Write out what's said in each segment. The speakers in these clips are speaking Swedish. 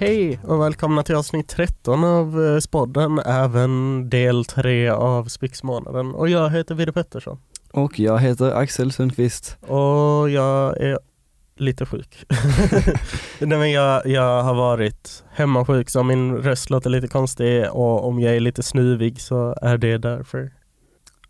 Hej och välkomna till avsnitt 13 av eh, Spodden, även del 3 av Spyxmånaden. Och jag heter Vidde Pettersson. Och jag heter Axel Sundqvist. Och jag är lite sjuk. Nej, men jag, jag har varit hemmasjuk så min röst låter lite konstig och om jag är lite snuvig så är det därför.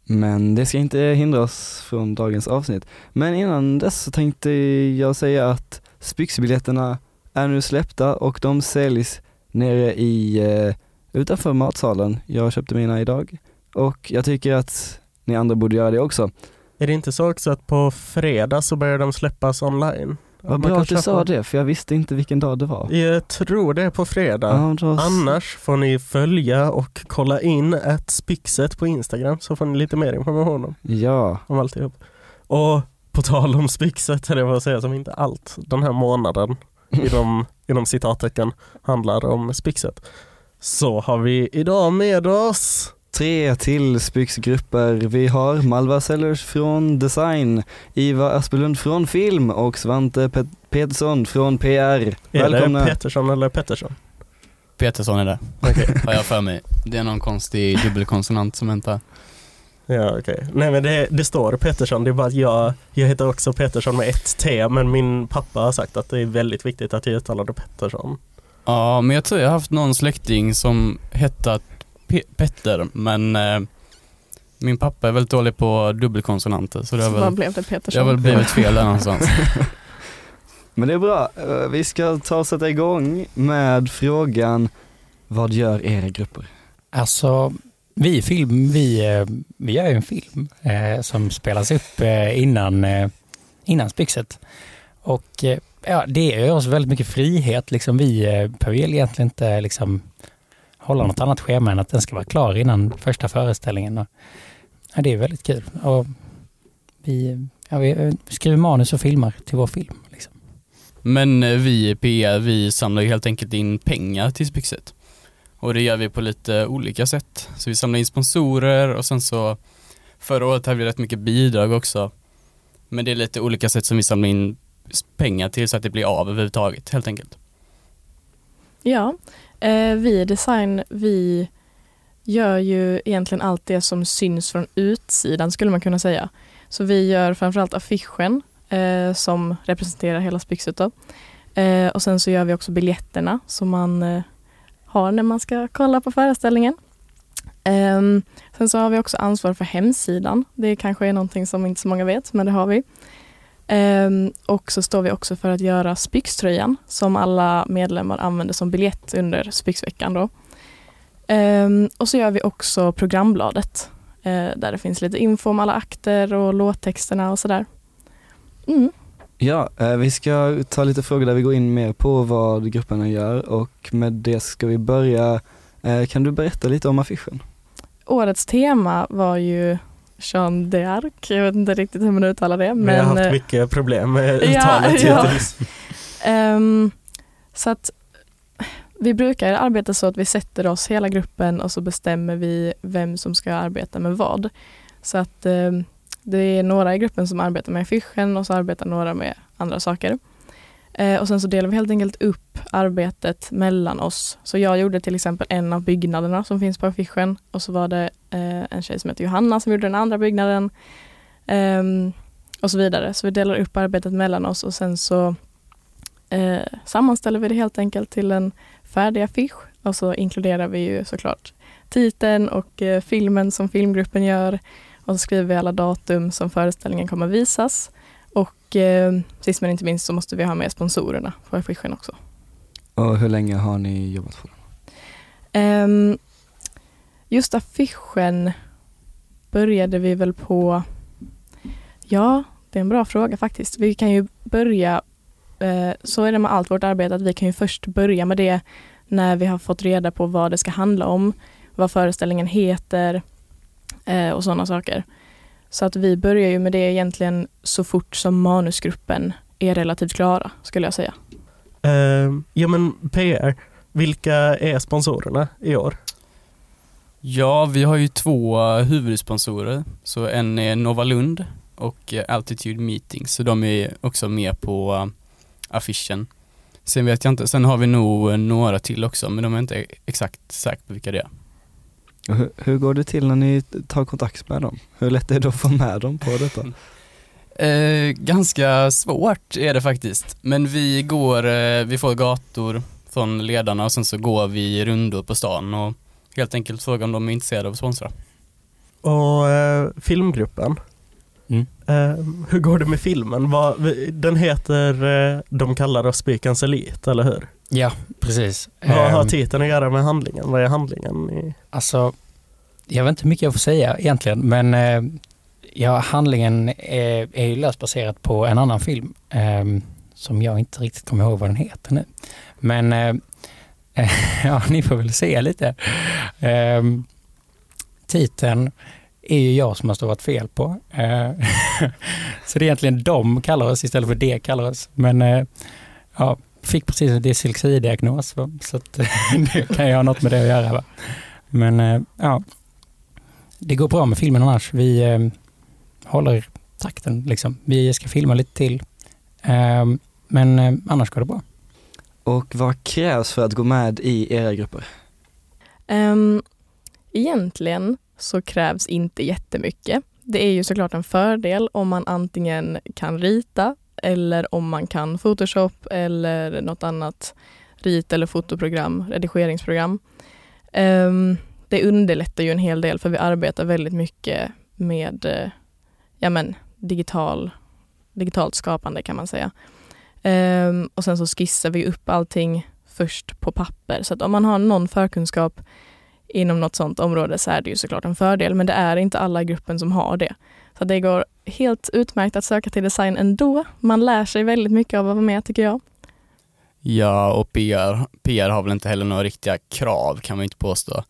Men det ska inte hindra oss från dagens avsnitt. Men innan dess så tänkte jag säga att Spyxbiljetterna är nu släppta och de säljs nere i, uh, utanför matsalen. Jag köpte mina idag och jag tycker att ni andra borde göra det också. Är det inte så också att på fredag så börjar de släppas online? Vad bra att du sa det, för jag visste inte vilken dag det var. Jag tror det är på fredag. Ja, då... Annars får ni följa och kolla in ett spixet på Instagram så får ni lite mer information om, ja. om alltihop. Och på tal om spixet, eller vad jag säga som inte allt den här månaden inom, inom citattecken handlar om spixet. Så har vi idag med oss Tre till Spyxgrupper. Vi har Malva Sellers från Design, Iva Aspelund från Film och Svante Pet Petersson från PR. Är Välkomna! det Petersson eller Pettersson? Petersson är det, Okej. har jag för mig. Det är någon konstig dubbelkonsonant som inte... Ja okej. Nej men det, det står Pettersson, det är bara att jag, jag heter också Pettersson med ett T men min pappa har sagt att det är väldigt viktigt att jag uttalar det Pettersson. Ja, men jag tror jag har haft någon släkting som hette Pe Petter, men eh, min pappa är väldigt dålig på dubbelkonsonanter så det har Så vad väl, blev det det har väl blivit fel där någonstans. Men det är bra. Eh, Vi ska ta och sätta igång med frågan Vad gör era grupper? Alltså, vi film, vi, eh, vi gör ju en film eh, som spelas upp eh, innan, eh, innan Spixet. Och eh, ja, det ger oss väldigt mycket frihet. Liksom, vi eh, behöver egentligen inte liksom, hålla något annat schema än att den ska vara klar innan första föreställningen. Och, ja, det är väldigt kul. Och vi, ja, vi eh, skriver manus och filmar till vår film. Liksom. Men eh, vi i PR, vi samlar ju helt enkelt in pengar till Spixet. Och det gör vi på lite olika sätt. Så vi samlar in sponsorer och sen så förra året hade vi rätt mycket bidrag också. Men det är lite olika sätt som vi samlar in pengar till så att det blir av överhuvudtaget helt enkelt. Ja, eh, vi i design, vi gör ju egentligen allt det som syns från utsidan skulle man kunna säga. Så vi gör framförallt affischen eh, som representerar hela Spyxet då. Eh, och sen så gör vi också biljetterna som man eh, har när man ska kolla på föreställningen. Um, sen så har vi också ansvar för hemsidan. Det kanske är någonting som inte så många vet, men det har vi. Um, och så står vi också för att göra Spyxtröjan som alla medlemmar använder som biljett under Spyxveckan. Då. Ehm, och så gör vi också programbladet uh, där det finns lite info om alla akter och låttexterna och sådär. Mm. Ja, eh, vi ska ta lite frågor där vi går in mer på vad grupperna gör och med det ska vi börja. Eh, Kan du berätta lite om affischen? Årets tema var ju Jean d'Arc. Jag vet inte riktigt hur man uttalar det. Men, jag har eh, haft mycket problem med ja, uttalet ja. hittills. Ehm, så att vi brukar arbeta så att vi sätter oss hela gruppen och så bestämmer vi vem som ska arbeta med vad. Så att ehm, det är några i gruppen som arbetar med affischen och så arbetar några med andra saker. Eh, och sen så delar vi helt enkelt upp arbetet mellan oss. Så jag gjorde till exempel en av byggnaderna som finns på affischen och så var det eh, en tjej som heter Johanna som gjorde den andra byggnaden. Eh, och så vidare. Så vi delar upp arbetet mellan oss och sen så eh, sammanställer vi det helt enkelt till en färdig affisch och så inkluderar vi ju såklart titeln och eh, filmen som filmgruppen gör och så skriver vi alla datum som föreställningen kommer visas och eh, sist men inte minst så måste vi ha med sponsorerna på affischen också. Och hur länge har ni jobbat på den? Ehm, just affischen började vi väl på, ja det är en bra fråga faktiskt. Vi kan ju börja, eh, så är det med allt vårt arbete, att vi kan ju först börja med det när vi har fått reda på vad det ska handla om, vad föreställningen heter eh, och sådana saker. Så att vi börjar ju med det egentligen så fort som manusgruppen är relativt klara, skulle jag säga. Ehm, ja men PR, vilka är sponsorerna i år? Ja, vi har ju två huvudsponsorer. Så en är Nova Lund och eh, Altitude Meetings, så de är också med på eh, affischen. Sen vet jag inte, sen har vi nog några till också men de är inte exakt säkra på vilka det är. Hur, hur går det till när ni tar kontakt med dem? Hur lätt är det att få med dem på detta? Eh, ganska svårt är det faktiskt. Men vi går, eh, vi får gator från ledarna och sen så går vi rundor på stan och helt enkelt frågar om de är intresserade av att sponsra. Och eh, filmgruppen, Mm. eh, hur går det med filmen? Vad, den heter eh, De kallar oss Spikans Elit, eller hur? Ja, precis. Vad har Ehm, titeln att göra med handlingen? Vad är handlingen? I... Alltså, jag vet inte hur mycket jag får säga egentligen, men eh, ja, handlingen är, är ju löst baserat på en annan film eh, som jag inte riktigt kommer ihåg vad den heter nu. Men eh, ja, ni får väl se lite. Titeln är ju jag som har stavat fel på. Eh, så det är egentligen de kallar oss istället för det kallar oss. Men eh, ja, fick precis en dyslexidiagnos så att, det kan ju ha något med det att göra. Va? Men eh, ja, det går bra med filmen annars. Vi håller takten liksom. Vi ska filma lite till. Men annars går det bra. Och vad krävs för att gå med i era grupper? Um, egentligen så krävs inte jättemycket. Det är ju såklart en fördel om man antingen kan rita eller om man kan Photoshop eller något annat rit eller fotoprogram, redigeringsprogram. Ehm, det underlättar ju en hel del för vi arbetar väldigt mycket med eh, ja, men, digital, digitalt skapande kan man säga. Ehm, och sen så skissar vi upp allting först på papper. Så att om man har någon förkunskap inom något sådant område så är det ju såklart en fördel, men det är inte alla i gruppen som har det. Så det går helt utmärkt att söka till design ändå. Man lär sig väldigt mycket av att vara med tycker jag. Ja, och PR, PR har väl inte heller några riktiga krav kan man inte påstå.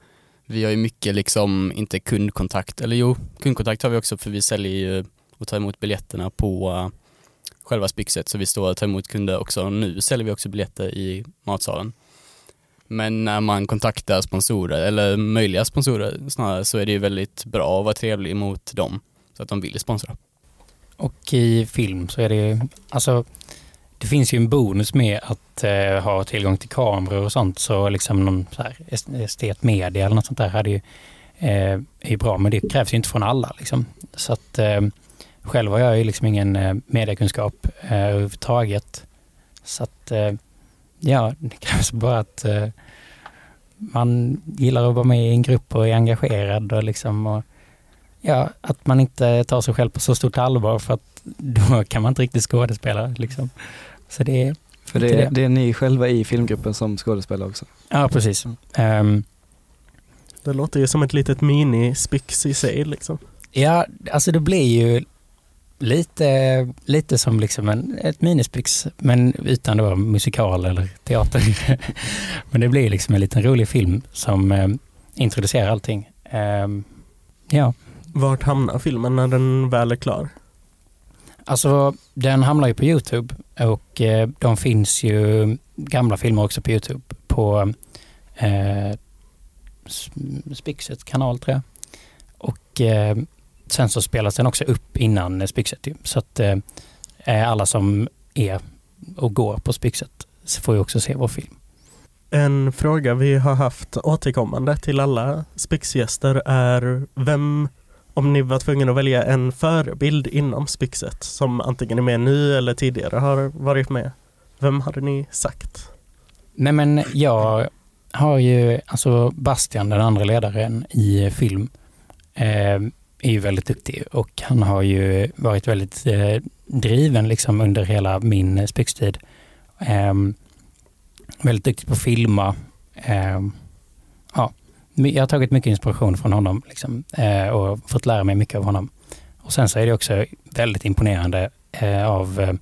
Vi har ju mycket liksom, inte kundkontakt, eller jo, kundkontakt har vi också för vi säljer ju och tar emot biljetterna på uh, själva Spyxet, så vi står och tar emot kunder också. Nu säljer vi också biljetter i matsalen. Men när man kontaktar sponsorer, eller möjliga sponsorer snarare, så är det ju väldigt bra att vara trevlig mot dem, så att de vill sponsra. Och i film så är det, alltså det finns ju en bonus med att eh, ha tillgång till kameror och sånt. Så liksom någon så här estet media eller något sånt där hade ju, eh, är ju bra. Men det krävs ju inte från alla. Liksom. Så att eh, själv har jag ju liksom ingen eh, mediekunskap eh, överhuvudtaget. Så att eh, ja, det krävs bara att eh, man gillar att vara med i en grupp och är engagerad och liksom och, ja, att man inte tar sig själv på så stort allvar för att då kan man inte riktigt skådespela. Liksom. Så det är, För det, det. det är ni själva i filmgruppen som skådespelare också. ja precis. Ehm, Det låter ju som ett litet mini-spix i sig liksom. ja, alltså det blir ju lite, lite som liksom en, ett minispix, men utan då musikal eller teater. men det blir liksom en liten rolig film som eh, introducerar allting. Ehm, ja, Vart hamnar filmen när den väl är klar? Alltså den hamnar ju på Youtube och eh, de finns ju gamla filmer också på Youtube på eh, S- Spixet kanal tror jag. Och eh, sen så spelas den också upp innan Spixet ju. Så att eh, eh, alla som är och går på Spixet så får ju också se vår film. En fråga vi har haft återkommande till alla Spix-gäster är vem, om ni var tvungna att välja en förebild inom Spixet som antingen är med nu eller tidigare har varit med, vem hade ni sagt? Nej men jag har ju, alltså Bastian, den andra ledaren i film, eh, är ju väldigt duktig och han har ju varit väldigt eh, driven liksom under hela min spextid. Eh, väldigt duktig på att filma. Eh, ja, jag har tagit mycket inspiration från honom liksom, eh, och fått lära mig mycket av honom. Och sen så är det också väldigt imponerande eh, av eh,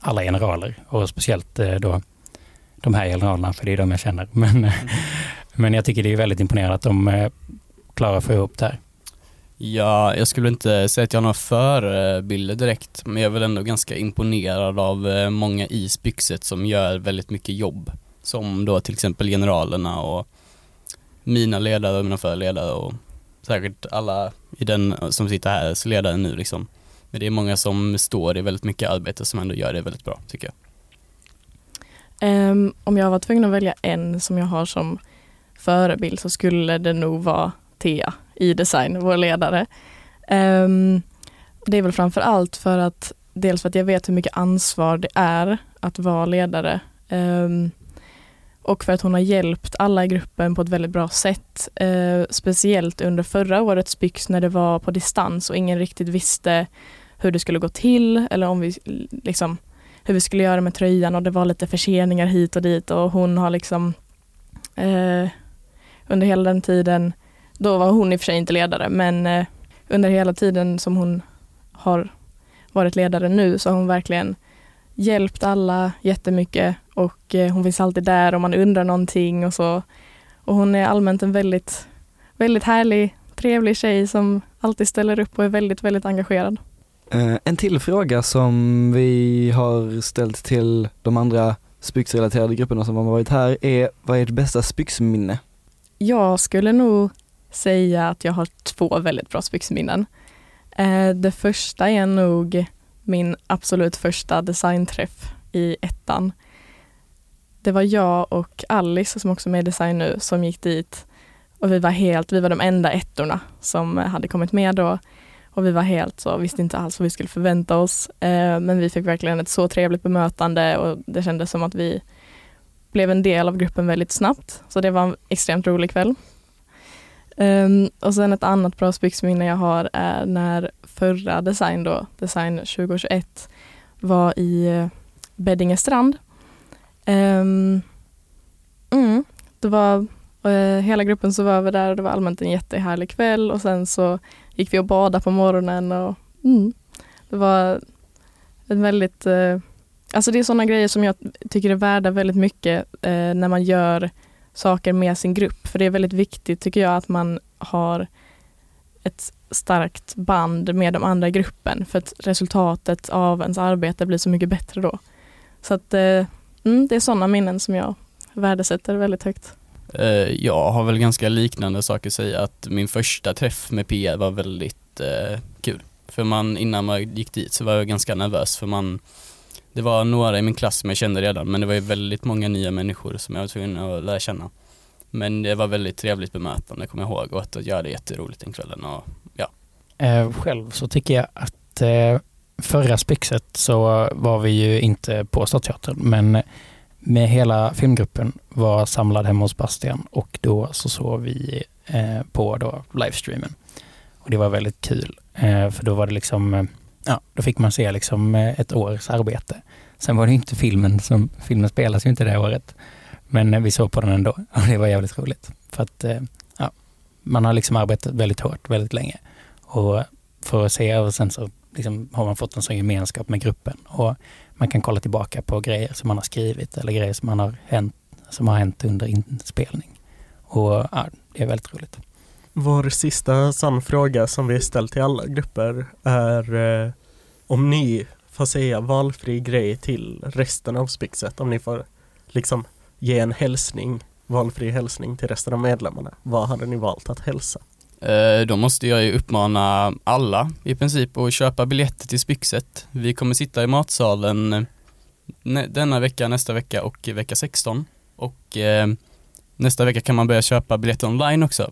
alla generaler och speciellt då de här generalerna, för det är de jag känner. Men, men jag tycker det är väldigt imponerande att de klarar att få ihop det här. Ja, jag skulle inte säga att jag har några förebilder direkt, men jag är väl ändå ganska imponerad av eh, många i Spyxet som gör väldigt mycket jobb. Som då till exempel generalerna och mina ledare och mina förledare och säkert alla i den eh, som sitter här, så ledare nu liksom. Men det är många som står i väldigt mycket arbete som ändå gör det väldigt bra, tycker jag. Um, om jag var tvungen att välja en som jag har som förebild så skulle det nog vara Thea i design, vår ledare. Um, det är väl framför allt för att dels för att jag vet hur mycket ansvar det är att vara ledare Um, och för att hon har hjälpt alla i gruppen på ett väldigt bra sätt. Eh, speciellt under förra årets Byx när det var på distans och ingen riktigt visste hur det skulle gå till eller om vi liksom hur vi skulle göra med tröjan och det var lite förseningar hit och dit och hon har liksom eh, under hela den tiden, då var hon i och för sig inte ledare, men eh, under hela tiden som hon har varit ledare nu så har hon verkligen hjälpt alla jättemycket och eh, hon finns alltid där om man undrar någonting och så. Och hon är allmänt en väldigt, väldigt härlig, trevlig tjej som alltid ställer upp och är väldigt, väldigt engagerad. Eh, en till fråga som vi har ställt till de andra spyxrelaterade grupperna som har varit här är, vad är ert bästa spyxminne? Jag skulle nog säga att jag har två väldigt bra spyxminnen. Eh, det första är nog min absolut första designträff i ettan. Det var jag och Alice som också är med i design nu som gick dit och vi var helt, vi var de enda ettorna som hade kommit med då och vi var helt så, visste inte alls vad vi skulle förvänta oss. Eh, men vi fick verkligen ett så trevligt bemötande och det kändes som att vi blev en del av gruppen väldigt snabbt. Så det var en extremt rolig kväll. Um, och sen ett annat bra spyxminne jag har är när förra design då, design 2021, var i eh, Beddinge strand. Um, mm, det var uh, hela gruppen som var över där och det var allmänt en jättehärlig kväll och sen så gick vi och badade på morgonen och mm, det var en väldigt uh, Alltså det är sådana grejer som jag tycker är värda väldigt mycket uh, när man gör saker med sin grupp. För det är väldigt viktigt tycker jag att man har ett starkt band med de andra i gruppen för att resultatet av ens arbete blir så mycket bättre då. Så att eh, mm, det är sådana minnen som jag värdesätter väldigt högt. Eh, jag har väl ganska liknande saker att säga att min första träff med PR var väldigt eh, kul. För man, innan man gick dit så var jag ganska nervös för man det var några i min klass som jag kände redan men det var ju väldigt många nya människor som jag var tvungen att lära känna. Men det var väldigt trevligt bemötande kommer jag ihåg och att jag hade jätteroligt den kvällen och ja. Eh, själv så tycker jag att eh, förra spexet så var vi ju inte på Stadsteatern men med hela filmgruppen var samlad hemma hos Bastian och då så såg vi eh, på då livestreamen. Och det var väldigt kul eh, för då var det liksom eh, Ja, då fick man se liksom eh, ett års arbete. Sen var det inte filmen som, filmen spelas ju inte det året. Men eh, vi såg på den ändå och det var jävligt roligt. För att eh, ja, man har liksom arbetat väldigt hårt väldigt länge. Och för att se och sen så liksom har man fått en sån gemenskap med gruppen. Och man kan kolla tillbaka på grejer som man har skrivit eller grejer som, man har hänt, som har hänt under inspelning. Och ja, det är väldigt roligt. Vår sista sann fråga som vi ställt till alla grupper är eh, om ni får säga valfri grej till resten av Spixet, om ni får liksom ge en hälsning, valfri hälsning till resten av medlemmarna. Vad hade ni valt att hälsa? Eh, då måste jag ju uppmana alla i princip att köpa biljetter till Spixet. Vi kommer sitta i matsalen eh, denna vecka, nästa vecka och vecka 16. Och eh, nästa vecka kan man börja köpa biljetter online också.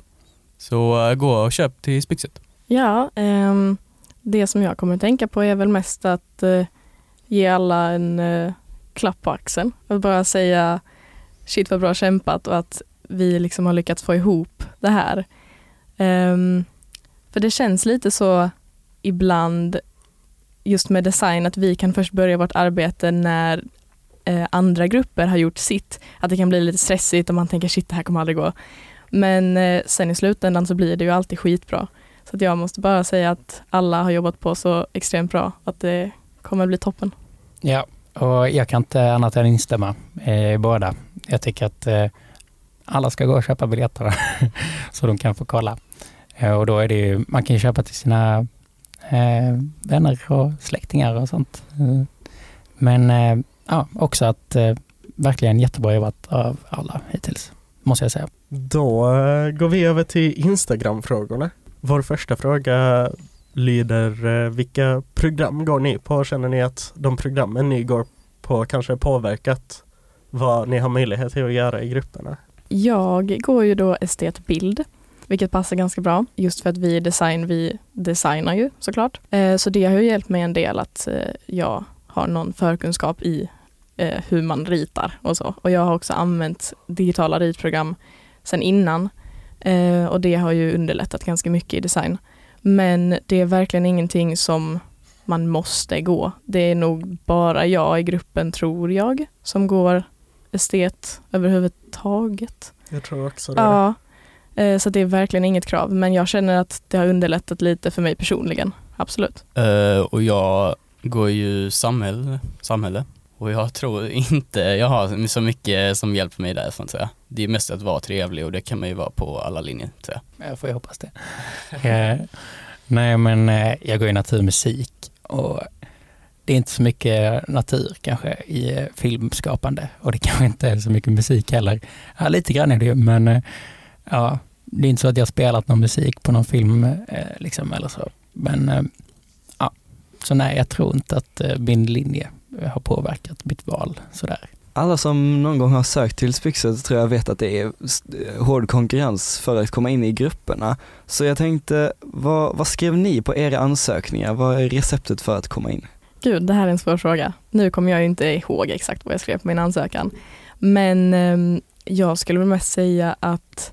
Så eh, gå och köp till Spixet. Ja, ehm, det som jag kommer att tänka på är väl mest att eh, ge alla en eh, klapp på axeln. Att bara säga shit vad bra kämpat och att vi liksom har lyckats få ihop det här. Ehm, för det känns lite så ibland just med design att vi kan först börja vårt arbete när andra grupper har gjort sitt. Att det kan bli lite stressigt och man tänker shit det här kommer aldrig gå. Men eh, sen i slutändan så blir det ju alltid skitbra. Så att jag måste bara säga att alla har jobbat på så extremt bra att det kommer bli toppen. Ja, och jag kan inte annat än instämma eh, i eh, båda. Jag tycker att eh, alla ska gå och köpa biljetter så de kan få kolla. Eh, och då är det ju, man kan ju köpa till sina eh, vänner och släktingar och sånt. Mm. Men eh, ja, också att eh, verkligen jättebra jobbat av alla hittills, måste jag säga. Då går vi över till Instagram-frågorna. Vår första fråga lyder eh, vilka program går ni på? Känner ni att de programmen ni går på kanske påverkat vad ni har möjlighet till att göra i grupperna. Jag går ju då estetbild, vilket passar ganska bra just för att vi i design, vi designar ju såklart. Eh, så det har ju hjälpt mig en del att eh, jag har någon förkunskap i eh, hur man ritar och så. Och jag har också använt digitala ritprogram sedan innan eh, och det har ju underlättat ganska mycket i design. Men det är verkligen ingenting som man måste gå. Det är nog bara jag i gruppen, tror jag, som går estet överhuvudtaget. Jag tror också det. Ja, eh, så det är verkligen inget krav. Men jag känner att det har underlättat lite för mig personligen. Absolut. Eh, och jag går ju samhälle, samhälle och jag tror inte jag har så mycket som hjälper mig där får jag säga. Det är mest att vara trevlig och det kan man ju vara på alla linjer. Så. Jag får ju hoppas det. eh, nej men eh, jag går i naturmusik och det är inte så mycket natur kanske i eh, filmskapande och det kanske inte är så mycket musik heller. Ja, lite grann är det ju men eh, ja, det är inte så att jag spelat någon musik på någon film liksom eller så. Men ja, så nej jag tror inte att min linje har påverkat mitt val sådär. Alla som någon gång har sökt till Spyxet tror jag vet att det är s- hård konkurrens för att komma in i grupperna. Så jag tänkte, vad, vad skrev ni på era ansökningar? Vad är receptet för att komma in? Gud, det här är en svår fråga. Nu kommer jag ju inte ihåg exakt vad jag skrev på min ansökan. Men ehm, jag skulle väl mest säga att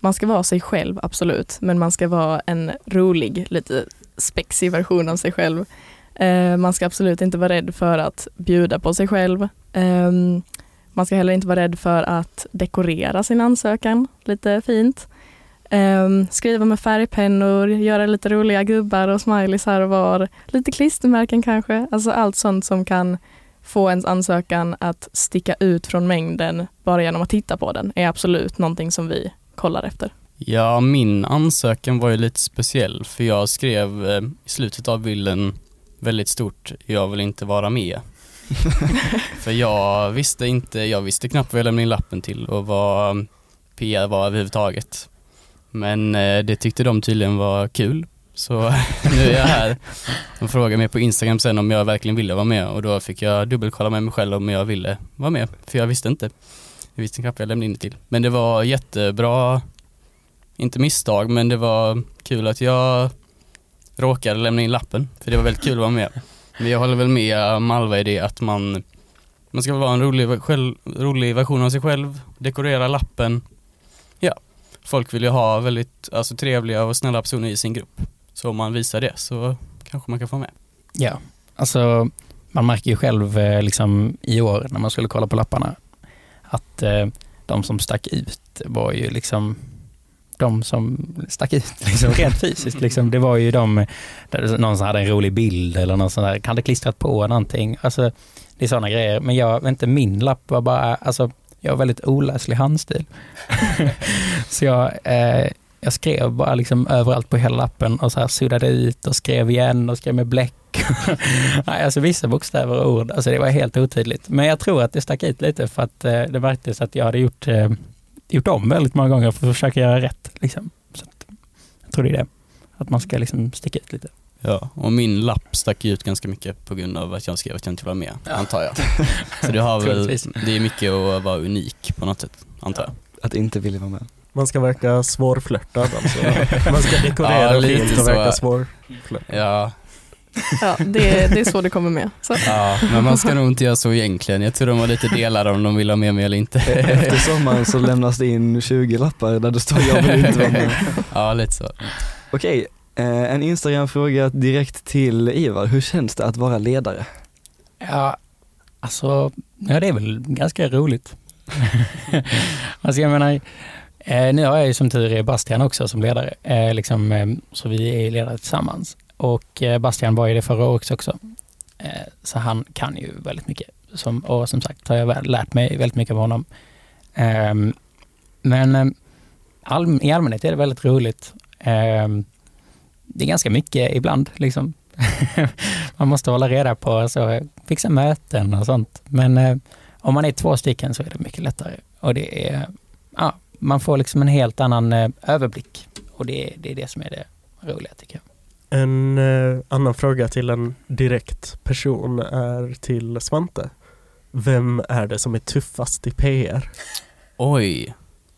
man ska vara sig själv, absolut. Men man ska vara en rolig, lite spexig version av sig själv. Eh, man ska absolut inte vara rädd för att bjuda på sig själv. Ehm, man ska heller inte vara rädd för att dekorera sin ansökan lite fint. Ehm, skriva med färgpennor, göra lite roliga gubbar och smileys här och var. Lite klistermärken kanske. Alltså allt sånt som kan få ens ansökan att sticka ut från mängden bara genom att titta på den är absolut någonting som vi kollar efter. Ja, min ansökan var ju lite speciell för jag skrev eh, i slutet av bilden väldigt stort, jag vill inte vara med. för jag visste inte, jag visste knappt vad jag lämnade in lappen till och vad PR var överhuvudtaget. Men eh, det tyckte de tydligen var kul. Så nu är jag här. De frågade mig på Instagram sen om jag verkligen ville vara med och då fick jag dubbelkolla med mig själv om jag ville vara med. För jag visste inte. Jag visste knappt vad jag lämnade in det till. Men det var jättebra inte misstag, men det var kul att jag råkade lämna in lappen, för det var väldigt kul att vara med. Men jag håller väl med Malva i det att man, man ska vara en rolig, själv, rolig version av sig själv, dekorera lappen. Ja, folk vill ju ha väldigt alltså, trevliga och snälla personer i sin grupp. Så om man visar det så kanske man kan få med. Ja, alltså man märker ju själv eh, liksom i år när man skulle kolla på lapparna att eh, de som stack ut var ju liksom de som stack ut liksom, rent fysiskt. Liksom. Det var ju de, där någon som hade en rolig bild eller någon sån där, hade klistrat på någonting. Alltså, det är sådana grejer. Men jag inte, min lapp var bara, alltså, jag har väldigt oläslig handstil. så jag, eh, jag skrev bara liksom överallt på hela lappen och så här suddade ut och skrev igen och skrev med bläck. Nej, alltså vissa bokstäver och ord, alltså det var helt otydligt. Men jag tror att det stack ut lite för att eh, det märktes att jag hade gjort, eh, gjort om väldigt många gånger för att försöka göra rätt. Liksom. Så att, jag tror det är det, att man ska liksom sticka ut lite. Ja, och min lapp stack ut ganska mycket på grund av att jag skrev att jag inte var med, Ja. antar jag. Så det har väl, det är mycket att vara unik på något sätt, antar jag. Att inte vilja vara med. Man ska verka svårflörtad alltså. Man ska dekorera Ja, lite fint och så. verka svårflörtad. Ja, Ja, det, det är så det kommer med. Så. ja, men man ska nog inte göra så egentligen. Jag tror de var lite delade om de vill ha med mig eller inte. Efter sommaren så lämnas det in 20 lappar där det står jag vill inte vara med. Ja, lite så. Okej, eh, en Instagram-fråga direkt till Ivar. Hur känns det att vara ledare? Ja, alltså, ja det är väl ganska roligt. alltså jag menar, eh, nu har jag ju som tur är Bastian också som ledare, eh, liksom, så vi är ledare tillsammans. Och eh, Bastian var ju det förra året också, eh, så han kan ju väldigt mycket. Som, och som sagt har jag lärt mig väldigt mycket av honom. Ehm, men eh, all, i allmänhet är det väldigt roligt. Ehm, det är ganska mycket ibland, liksom. man måste hålla reda på, så, fixa möten och sånt. Men om man är två stycken så är det mycket lättare. Och det är, ja, man får liksom en helt annan överblick. Och det, är- det är det som är det roliga tycker jag. En eh, annan fråga till en direkt person är till Svante. Vem är det som är tuffast i PR? Oj,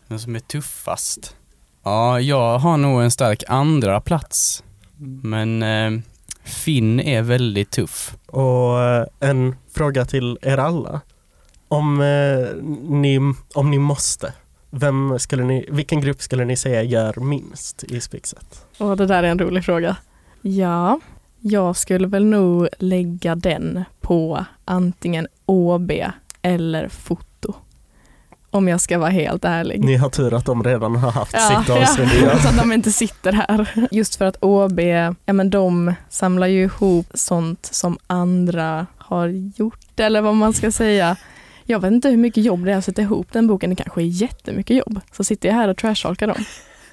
den som är tuffast. Ja, jag har nog en stark andra plats. Men eh, Finn är väldigt tuff. Och eh, en fråga till er alla. Om, eh, ni, om ni måste, vem skulle ni, vilken grupp skulle ni säga gör minst i Spixet? Och det där är en rolig fråga. Ja, jag skulle väl nog lägga den på antingen OB eller foto. Om jag ska vara helt ärlig. Ni har tur att de redan har haft Ja, sitt ja, avsnitt. så att de inte sitter här. Just för att OB, ja men de samlar ju ihop sånt som andra har gjort eller vad man ska säga. Jag vet inte hur mycket jobb det är att sätta ihop den boken, det kanske är jättemycket jobb. Så sitter jag här och trashtalkar dem.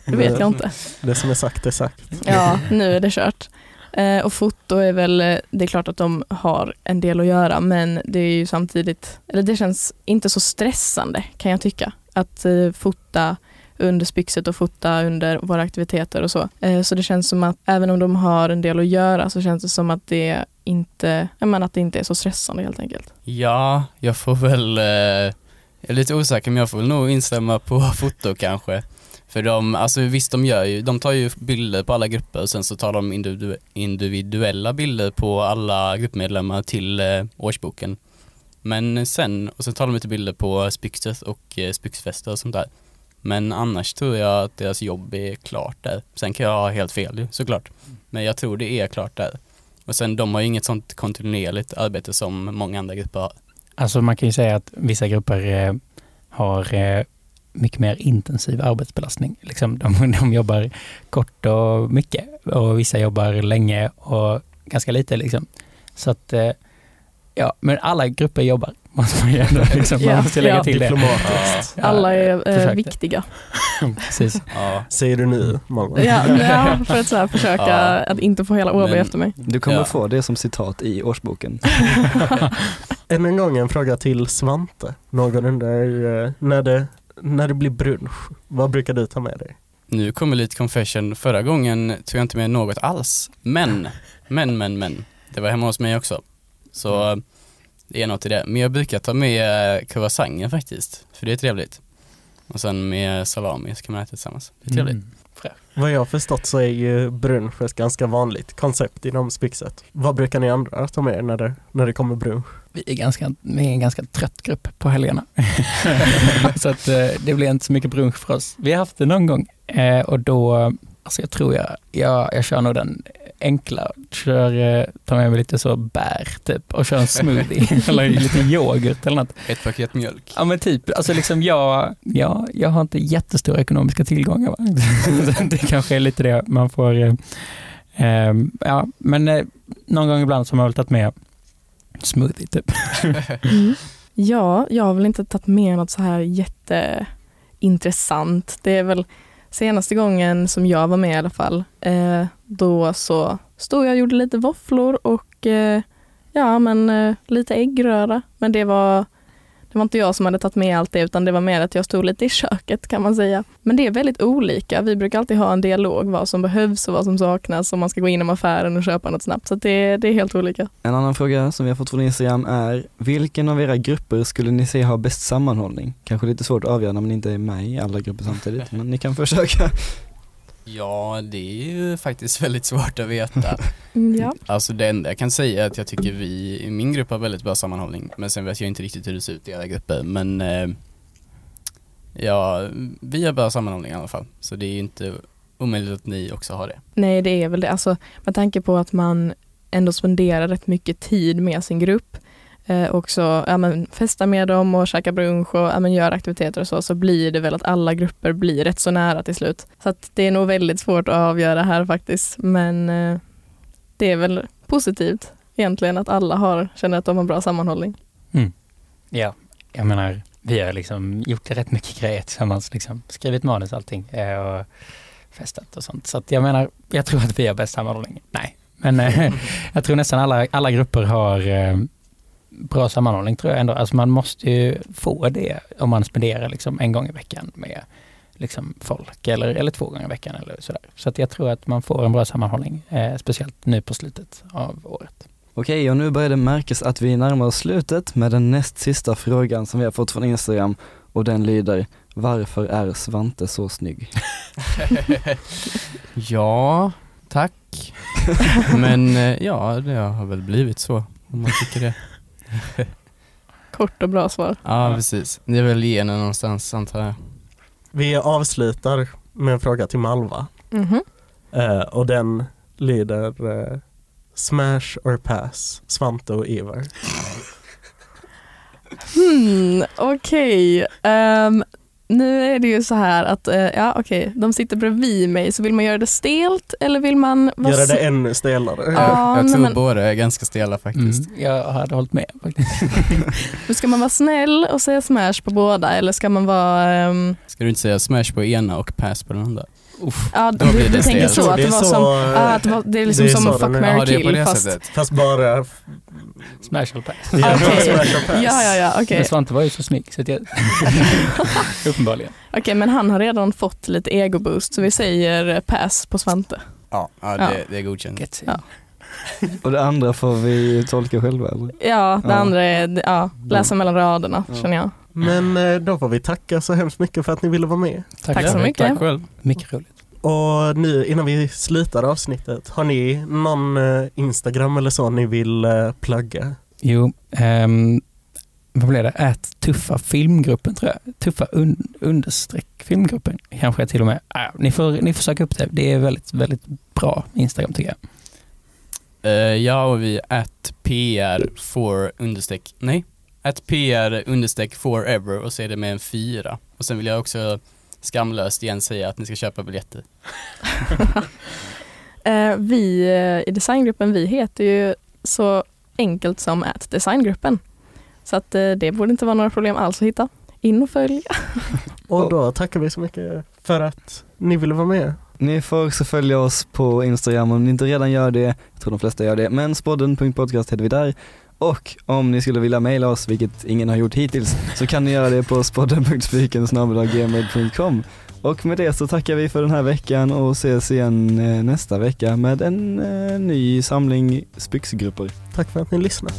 Det vet jag inte. Det som är sagt är sagt. Ja, nu är det kört. Eh, och foto är väl, eh, det är klart att de har en del att göra men det är ju samtidigt, eller det känns inte så stressande kan jag tycka. Att eh, fota under Spixet och fota under våra aktiviteter och så. Eh, så det känns som att även om de har en del att göra så känns det som att det inte, menar, att det inte är så stressande helt enkelt. Ja, jag får väl, eh, jag är lite osäker men jag får väl nog instämma på foto kanske. För de, alltså visst de gör ju, de tar ju bilder på alla grupper och sen så tar de individu- individuella bilder på alla gruppmedlemmar till eh, årsboken. Men sen, och sen tar de lite bilder på spyxet och eh, Spyxfester och sånt där. Men annars tror jag att deras jobb är klart där. Sen kan jag ha helt fel såklart. Men jag tror det är klart där. Och sen de har ju inget sånt kontinuerligt arbete som många andra grupper har. Alltså man kan ju säga att vissa grupper eh, har eh, mycket mer intensiv arbetsbelastning. Liksom de, de jobbar kort och mycket och vissa jobbar länge och ganska lite. Liksom. Så att, eh, ja, men alla grupper jobbar, måste man ju ändå liksom, man måste lägga till det. Ja, Alla är eh, viktiga. Precis. Ja. Säger du nu, Malva? Ja, ja, för att så här försöka Ja. att inte få hela Men- efter mig. Du kommer Ja. få det som citat i årsboken. Än en gång en fråga till Svante. Någon undrar, eh, när det, när det blir brunch, vad brukar du ta med dig? Nu kommer lite confession. Förra gången tog jag inte med något alls. Men, men, men, men. Det var hemma hos mig också. Så det är något i det. Men jag brukar ta med eh, croissanter faktiskt. För det är trevligt. Och sen med salami så kan man äta tillsammans. Det är trevligt. Mm. Vad jag har förstått så är ju brunch ett ganska vanligt koncept inom Spixet. Vad brukar ni andra ta med er när det, när det kommer brunch? Vi är, ganska, vi är en ganska trött grupp på helgerna. så att eh, det blir inte så mycket brunch för oss. Vi har haft det någon gång eh, och då, alltså jag tror jag, jag, jag kör nog den enkla, kör, eh, tar med mig lite så bär typ och kör en smoothie eller lite yoghurt eller något. Ett paket mjölk. Ja men typ, alltså liksom jag, ja, jag har inte jättestora ekonomiska tillgångar. Va? Det kanske är lite det man får, eh, eh, ja men eh, någon gång ibland så har man väl tagit med smoothie typ. Mm. Ja, jag har väl inte tagit med något så här jätteintressant. Det är väl senaste gången som jag var med i alla fall. Eh, då så stod jag och gjorde lite våfflor och eh, ja, men eh, lite äggröra. Men det var, det var inte jag som hade tagit med allt det utan det var mer att jag stod lite i köket kan man säga. Men det är väldigt olika. Vi brukar alltid ha en dialog vad som behövs och vad som saknas om man ska gå in i affären och köpa något snabbt. Så det, det är helt olika. En annan fråga som vi har fått från Instagram är, vilken av era grupper skulle ni se ha bäst sammanhållning? Kanske lite svårt att avgöra när man inte är med i alla grupper samtidigt, men ni kan försöka. Ja, det är ju faktiskt väldigt svårt att veta. Ja. Alltså det enda jag kan säga är att jag tycker vi i min grupp har väldigt bra sammanhållning. Men sen vet jag inte riktigt hur det ser ut i alla grupper. Men eh, ja, vi har bra sammanhållning i alla fall. Så det är ju inte omöjligt att ni också har det. Nej, det är väl det. Alltså, med tanke på att man ändå spenderar rätt mycket tid med sin grupp eh, också ja, men, festa med dem och käka brunch och ja, men, göra aktiviteter och så, så blir det väl att alla grupper blir rätt så nära till slut. Så att det är nog väldigt svårt att avgöra här faktiskt, men eh, det är väl positivt egentligen att alla har, känner att de har bra sammanhållning. Mm. Ja, jag menar, vi har liksom gjort rätt mycket grejer tillsammans, liksom skrivit manus och allting eh, och festat och sånt. Så att jag menar, jag tror att vi har bäst sammanhållning. Nej, men eh, jag tror nästan alla, alla grupper har eh, bra sammanhållning tror jag ändå. Alltså man måste ju få det om man spenderar liksom en gång i veckan med liksom folk eller, eller två gånger i veckan eller sådär. Så att jag tror att man får en bra sammanhållning, eh, speciellt nu på slutet av året. Okej, och nu börjar det märkas att vi närmar oss slutet med den näst sista frågan som vi har fått från Instagram och den lyder Varför är Svante så snygg? ja, tack. Men eh, ja, det har väl blivit så, om man tycker det. Kort och bra svar. Ja, precis. Det är väl genen någonstans, antar jag. Vi avslutar med en fråga till Malva Mhm. Eh, och den lyder eh, Smash or pass, Svante och Ivar. Hmm, okej. Ehm, nu är det ju så här att, eh, ja okej, de sitter bredvid mig, så vill man göra det stelt eller vill man Göra det ännu stelare. Ja, jag tror men- båda är ganska stela faktiskt. Mm, jag hade hållit med faktiskt. Nu ska man vara snäll och säga smash på båda eller ska man vara, ehm, Ska du inte säga smash på ena och pass på den andra? Ja Då du, blir du det tänker stelt. så att det är var så, som, eh, ja, att det, var, det är liksom det är som fuck, marry, Ja, det kill det fast sättet. Fast bara Smash or pass. ja, Okej. smash or pass. Ja, ja, ja, okej. Men Svante var ju så snygg så att jag... Uppenbarligen. Okej, men han har redan fått lite ego-boost så vi säger eh, pass på Svante. Ja, ja, Ja. det, det är godkänt. Ja. Och det andra får vi tolka själva eller? Ja, det Ja. andra är ja, läsa mellan raderna Ja. känner jag. Men eh, då får vi tacka så hemskt mycket för att ni ville vara med. Tack så Ja, mycket. Tack själv. Mycket roligt. Och nu innan vi slutar avsnittet, har ni någon eh, Instagram eller så ni vill eh, plugga? Jo, ehm, vad blev det? Ät tuffa filmgruppen tror jag. Tuffa un, understreck filmgruppen kanske till och med. Ah, ni, får, ni får söka upp det. Det är väldigt, väldigt bra Instagram tycker jag. Eh, ja, och vi är at PR for understreck, nej, at PR understreck forever och så är det med en fyra. Och sen vill jag också skamlöst igen säga att ni ska köpa biljetter. Eh, vi eh, i designgruppen, vi heter ju så enkelt som att designgruppen. Så att eh, det borde inte vara några problem alls att hitta. In och följ. Och då tackar vi så mycket för att ni ville vara med. Ni får också följa oss på Instagram om ni inte redan gör det. Jag tror de flesta gör det, men spodden.podcast heter vi där. Och om ni skulle vilja mejla oss, vilket ingen har gjort hittills, så kan ni göra det på spodden.spiken.gmail.com Och med det så tackar vi för den här veckan och ses igen eh, nästa vecka med en eh, ny samling Spyxgrupper. Tack för att ni lyssnade.